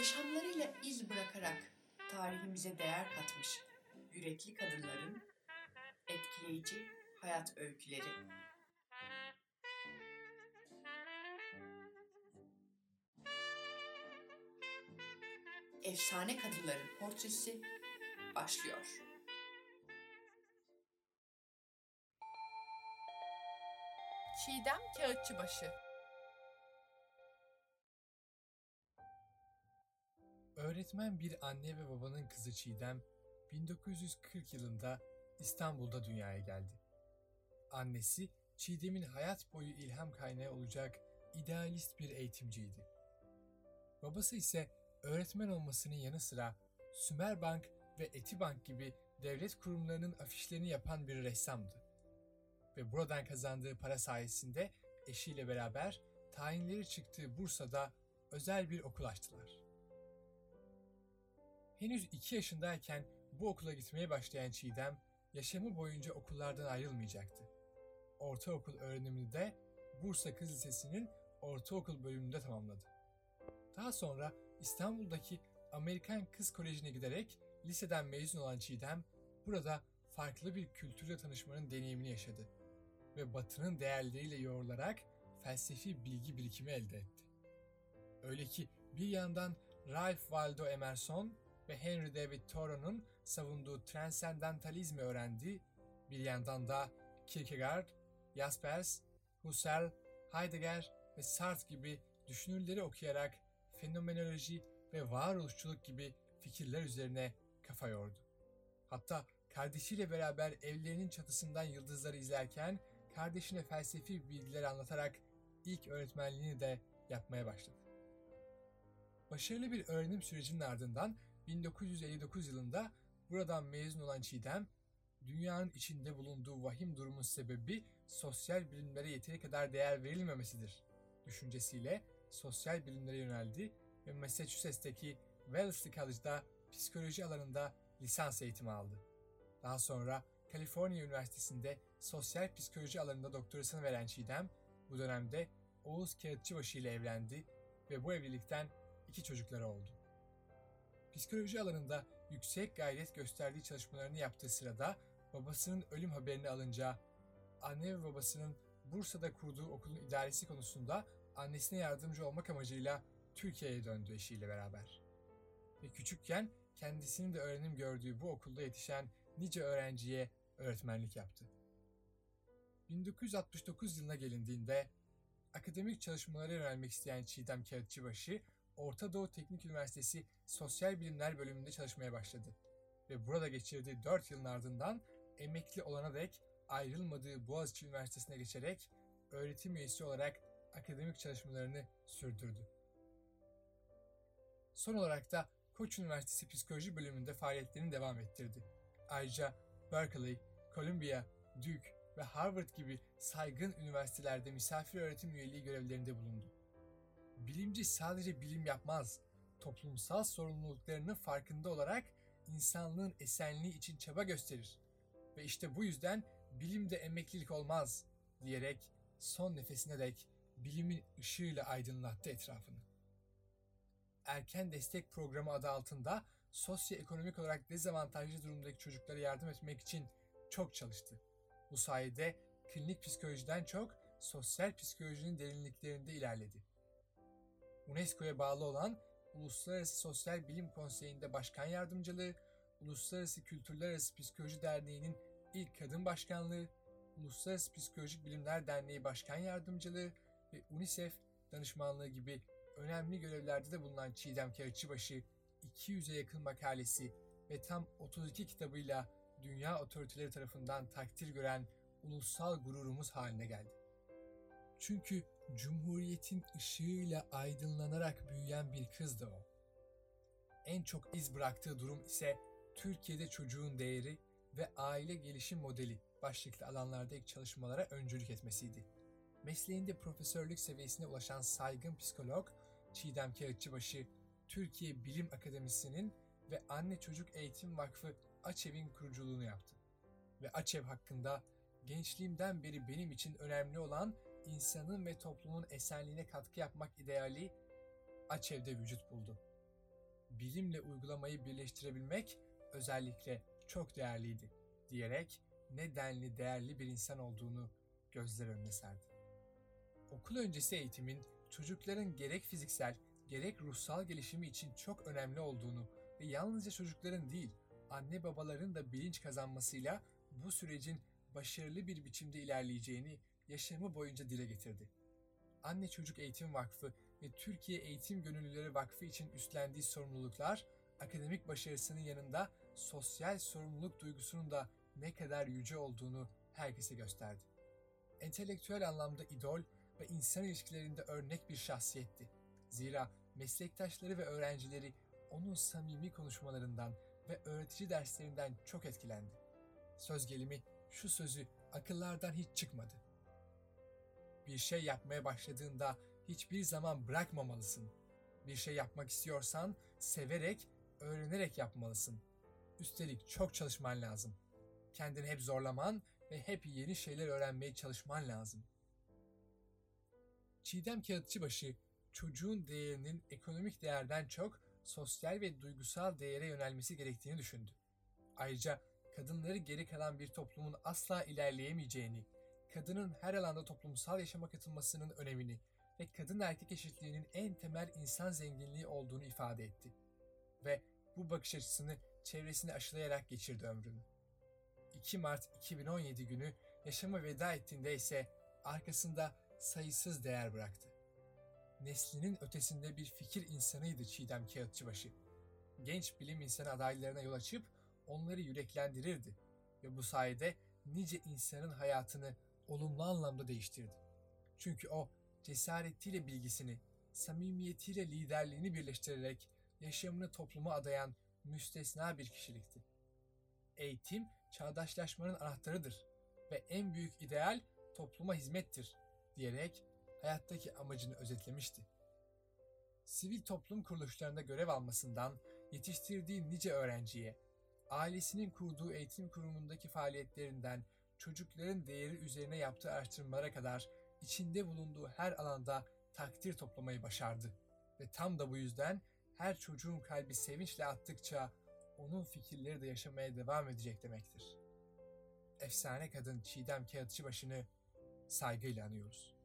Yaşamlarıyla iz bırakarak tarihimize değer katmış yürekli kadınların etkileyici hayat öyküleri. Efsane kadınların portresi başlıyor. Çiğdem Kağıtçıbaşı Öğretmen bir anne ve babanın kızı Çiğdem 1940 yılında İstanbul'da dünyaya geldi. Annesi Çiğdem'in hayat boyu ilham kaynağı olacak idealist bir eğitimciydi. Babası ise öğretmen olmasının yanı sıra Sümerbank ve Etibank gibi devlet kurumlarının afişlerini yapan bir ressamdı. Ve buradan kazandığı para sayesinde eşiyle beraber tayinleri çıktığı Bursa'da özel bir okul açtılar. Henüz iki yaşındayken bu okula gitmeye başlayan Çiğdem, yaşamı boyunca okullardan ayrılmayacaktı. Ortaokul öğrenimini de Bursa Kız Lisesi'nin ortaokul bölümünde tamamladı. Daha sonra İstanbul'daki Amerikan Kız Koleji'ne giderek liseden mezun olan Çiğdem, burada farklı bir kültürle tanışmanın deneyimini yaşadı ve Batı'nın değerleriyle yoğrularak felsefi bilgi birikimi elde etti. Öyle ki bir yandan Ralph Waldo Emerson ve Henry David Thoreau'nun savunduğu transendentalizmi öğrendi, bir yandan da Kierkegaard, Jaspers, Husserl, Heidegger ve Sartre gibi düşünürleri okuyarak fenomenoloji ve varoluşçuluk gibi fikirler üzerine kafa yordu. Hatta kardeşiyle beraber evlerinin çatısından yıldızları izlerken kardeşine felsefi bilgiler anlatarak ilk öğretmenliğini de yapmaya başladı. Başarılı bir öğrenim sürecinin ardından 1959 yılında buradan mezun olan Çiğdem, dünyanın içinde bulunduğu vahim durumun sebebi sosyal bilimlere yeteri kadar değer verilmemesidir düşüncesiyle sosyal bilimlere yöneldi ve Massachusetts'teki Wellesley College'da psikoloji alanında lisans eğitimi aldı. Daha sonra Kaliforniya Üniversitesi'nde sosyal psikoloji alanında doktorasını veren Çiğdem, bu dönemde Oğuz Kağıtçıbaşı ile evlendi ve bu evlilikten iki çocukları oldu. Psikoloji alanında yüksek gayret gösterdiği çalışmalarını yaptığı sırada babasının ölüm haberini alınca anne ve babasının Bursa'da kurduğu okulun idaresi konusunda annesine yardımcı olmak amacıyla Türkiye'ye döndü eşiyle beraber. Ve küçükken kendisinin de öğrenim gördüğü bu okulda yetişen nice öğrenciye öğretmenlik yaptı. 1969 yılına gelindiğinde akademik çalışmalara yönelmek isteyen Çiğdem Kağıtçıbaşı Orta Doğu Teknik Üniversitesi Sosyal Bilimler bölümünde çalışmaya başladı. Ve burada geçirdiği 4 yılın ardından emekli olana dek ayrılmadığı Boğaziçi Üniversitesi'ne geçerek öğretim üyesi olarak akademik çalışmalarını sürdürdü. Son olarak da Koç Üniversitesi Psikoloji bölümünde faaliyetlerini devam ettirdi. Ayrıca Berkeley, Columbia, Duke ve Harvard gibi saygın üniversitelerde misafir öğretim üyeliği görevlerinde bulundu bilimci sadece bilim yapmaz, toplumsal sorumluluklarının farkında olarak insanlığın esenliği için çaba gösterir. Ve işte bu yüzden bilimde emeklilik olmaz diyerek son nefesine dek bilimin ışığıyla aydınlattı etrafını. Erken Destek Programı adı altında sosyoekonomik olarak dezavantajlı durumdaki çocuklara yardım etmek için çok çalıştı. Bu sayede klinik psikolojiden çok sosyal psikolojinin derinliklerinde ilerledi. UNESCO'ya bağlı olan Uluslararası Sosyal Bilim Konseyi'nde başkan yardımcılığı, Uluslararası Kültürler Arası Psikoloji Derneği'nin ilk kadın başkanlığı, Uluslararası Psikolojik Bilimler Derneği Başkan Yardımcılığı ve UNICEF danışmanlığı gibi önemli görevlerde de bulunan Çiğdem Kağıtçıbaşı, 200'e yakın makalesi ve tam 32 kitabıyla dünya otoriteleri tarafından takdir gören ulusal gururumuz haline geldi. Çünkü Cumhuriyetin ışığıyla aydınlanarak büyüyen bir kızdı o. En çok iz bıraktığı durum ise Türkiye'de çocuğun değeri ve aile gelişim modeli başlıklı alanlarda ilk çalışmalara öncülük etmesiydi. Mesleğinde profesörlük seviyesine ulaşan saygın psikolog Çiğdem Kağıtçıbaşı, Türkiye Bilim Akademisi'nin ve Anne Çocuk Eğitim Vakfı AÇEV'in kuruculuğunu yaptı. Ve AÇEV hakkında gençliğimden beri benim için önemli olan insanın ve toplumun esenliğine katkı yapmak ideali Açev'de vücut buldu. bilimle uygulamayı birleştirebilmek özellikle çok değerliydi diyerek ne denli değerli bir insan olduğunu gözler önüne serdi. Okul öncesi eğitimin çocukların gerek fiziksel gerek ruhsal gelişimi için çok önemli olduğunu ve yalnızca çocukların değil, anne babaların da bilinç kazanmasıyla bu sürecin başarılı bir biçimde ilerleyeceğini yaşamı boyunca dile getirdi. Anne Çocuk Eğitim Vakfı ve Türkiye Eğitim Gönüllüleri Vakfı için üstlendiği sorumluluklar, akademik başarısının yanında sosyal sorumluluk duygusunun da ne kadar yüce olduğunu herkese gösterdi. Entelektüel anlamda idol ve insan ilişkilerinde örnek bir şahsiyetti. Zira meslektaşları ve öğrencileri onun samimi konuşmalarından ve öğretici derslerinden çok etkilendi. Söz gelimi şu sözü akıllardan hiç çıkmadı. Bir şey yapmaya başladığında hiçbir zaman bırakmamalısın. Bir şey yapmak istiyorsan severek, öğrenerek yapmalısın. Üstelik çok çalışman lazım. Kendini hep zorlaman ve hep yeni şeyler öğrenmeye çalışman lazım. Çiğdem Kağıtçıbaşı, çocuğun değerinin ekonomik değerden çok sosyal ve duygusal değere yönelmesi gerektiğini düşündü. Ayrıca kadınları geri kalan bir toplumun asla ilerleyemeyeceğini, kadının her alanda toplumsal yaşama katılmasının önemini ve kadın erkek eşitliğinin en temel insan zenginliği olduğunu ifade etti. Ve bu bakış açısını çevresine aşılayarak geçirdi ömrünü. 2 Mart 2017 günü yaşama veda ettiğinde ise arkasında sayısız değer bıraktı. Neslinin ötesinde bir fikir insanıydı Çiğdem Kağıtçıbaşı. Genç bilim insanı adaylarına yol açıp onları yüreklendirirdi ve bu sayede nice insanın hayatını olumlu anlamda değiştirdi. Çünkü o cesaretiyle bilgisini, samimiyetiyle liderliğini birleştirerek yaşamını topluma adayan müstesna bir kişilikti. Eğitim çağdaşlaşmanın anahtarıdır ve en büyük ideal topluma hizmettir diyerek hayattaki amacını özetlemişti. Sivil toplum kuruluşlarında görev almasından yetiştirdiği nice öğrenciye, ailesinin kurduğu eğitim kurumundaki faaliyetlerinden çocukların değeri üzerine yaptığı araştırmalara kadar içinde bulunduğu her alanda takdir toplamayı başardı. Ve tam da bu yüzden her çocuğun kalbi sevinçle attıkça onun fikirleri de yaşamaya devam edecek demektir. Efsane kadın Çiğdem Kağıtçıbaşı'nı saygıyla anıyoruz.